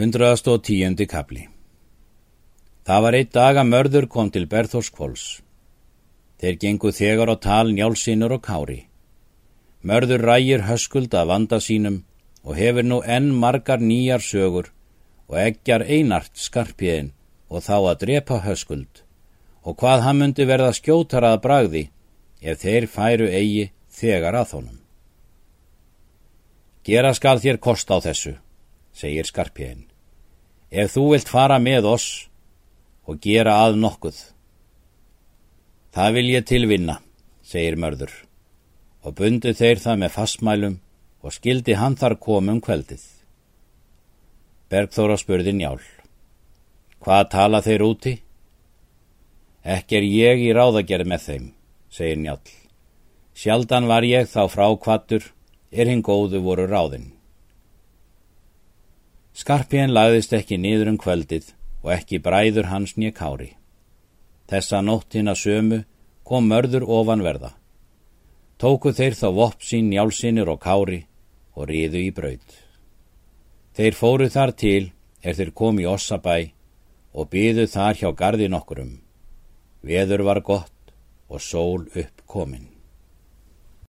Hundraðast og tíundi kapli Það var eitt dag að mörður kom til Berþórskvóls. Þeir gengu þegar á tal njálsínur og kári. Mörður rægir höskuld af vanda sínum og hefur nú enn margar nýjar sögur og eggjar einart skarpiðin og þá að drepa höskuld og hvað hann myndi verða skjótar að bragði ef þeir færu eigi þegar að honum. Gera skal þér kost á þessu, segir skarpiðin. Ef þú vilt fara með oss og gera að nokkuð. Það vil ég tilvinna, segir mörður, og bundi þeir það með fastmælum og skildi hann þar komum kveldið. Bergþóra spurði njál. Hvað tala þeir úti? Ekki er ég í ráðagerð með þeim, segir njál. Sjaldan var ég þá frákvattur, er hinn góðu voru ráðinn. Skarpjén lagðist ekki niður um kvöldið og ekki bræður hans nýja kári. Þessa nóttina sömu kom mörður ofanverða. Tóku þeir þá vopp sín njálsinir og kári og riðu í braud. Þeir fóru þar til er þeir komi í Ossabæ og byðu þar hjá gardin okkurum. Veður var gott og sól upp komin.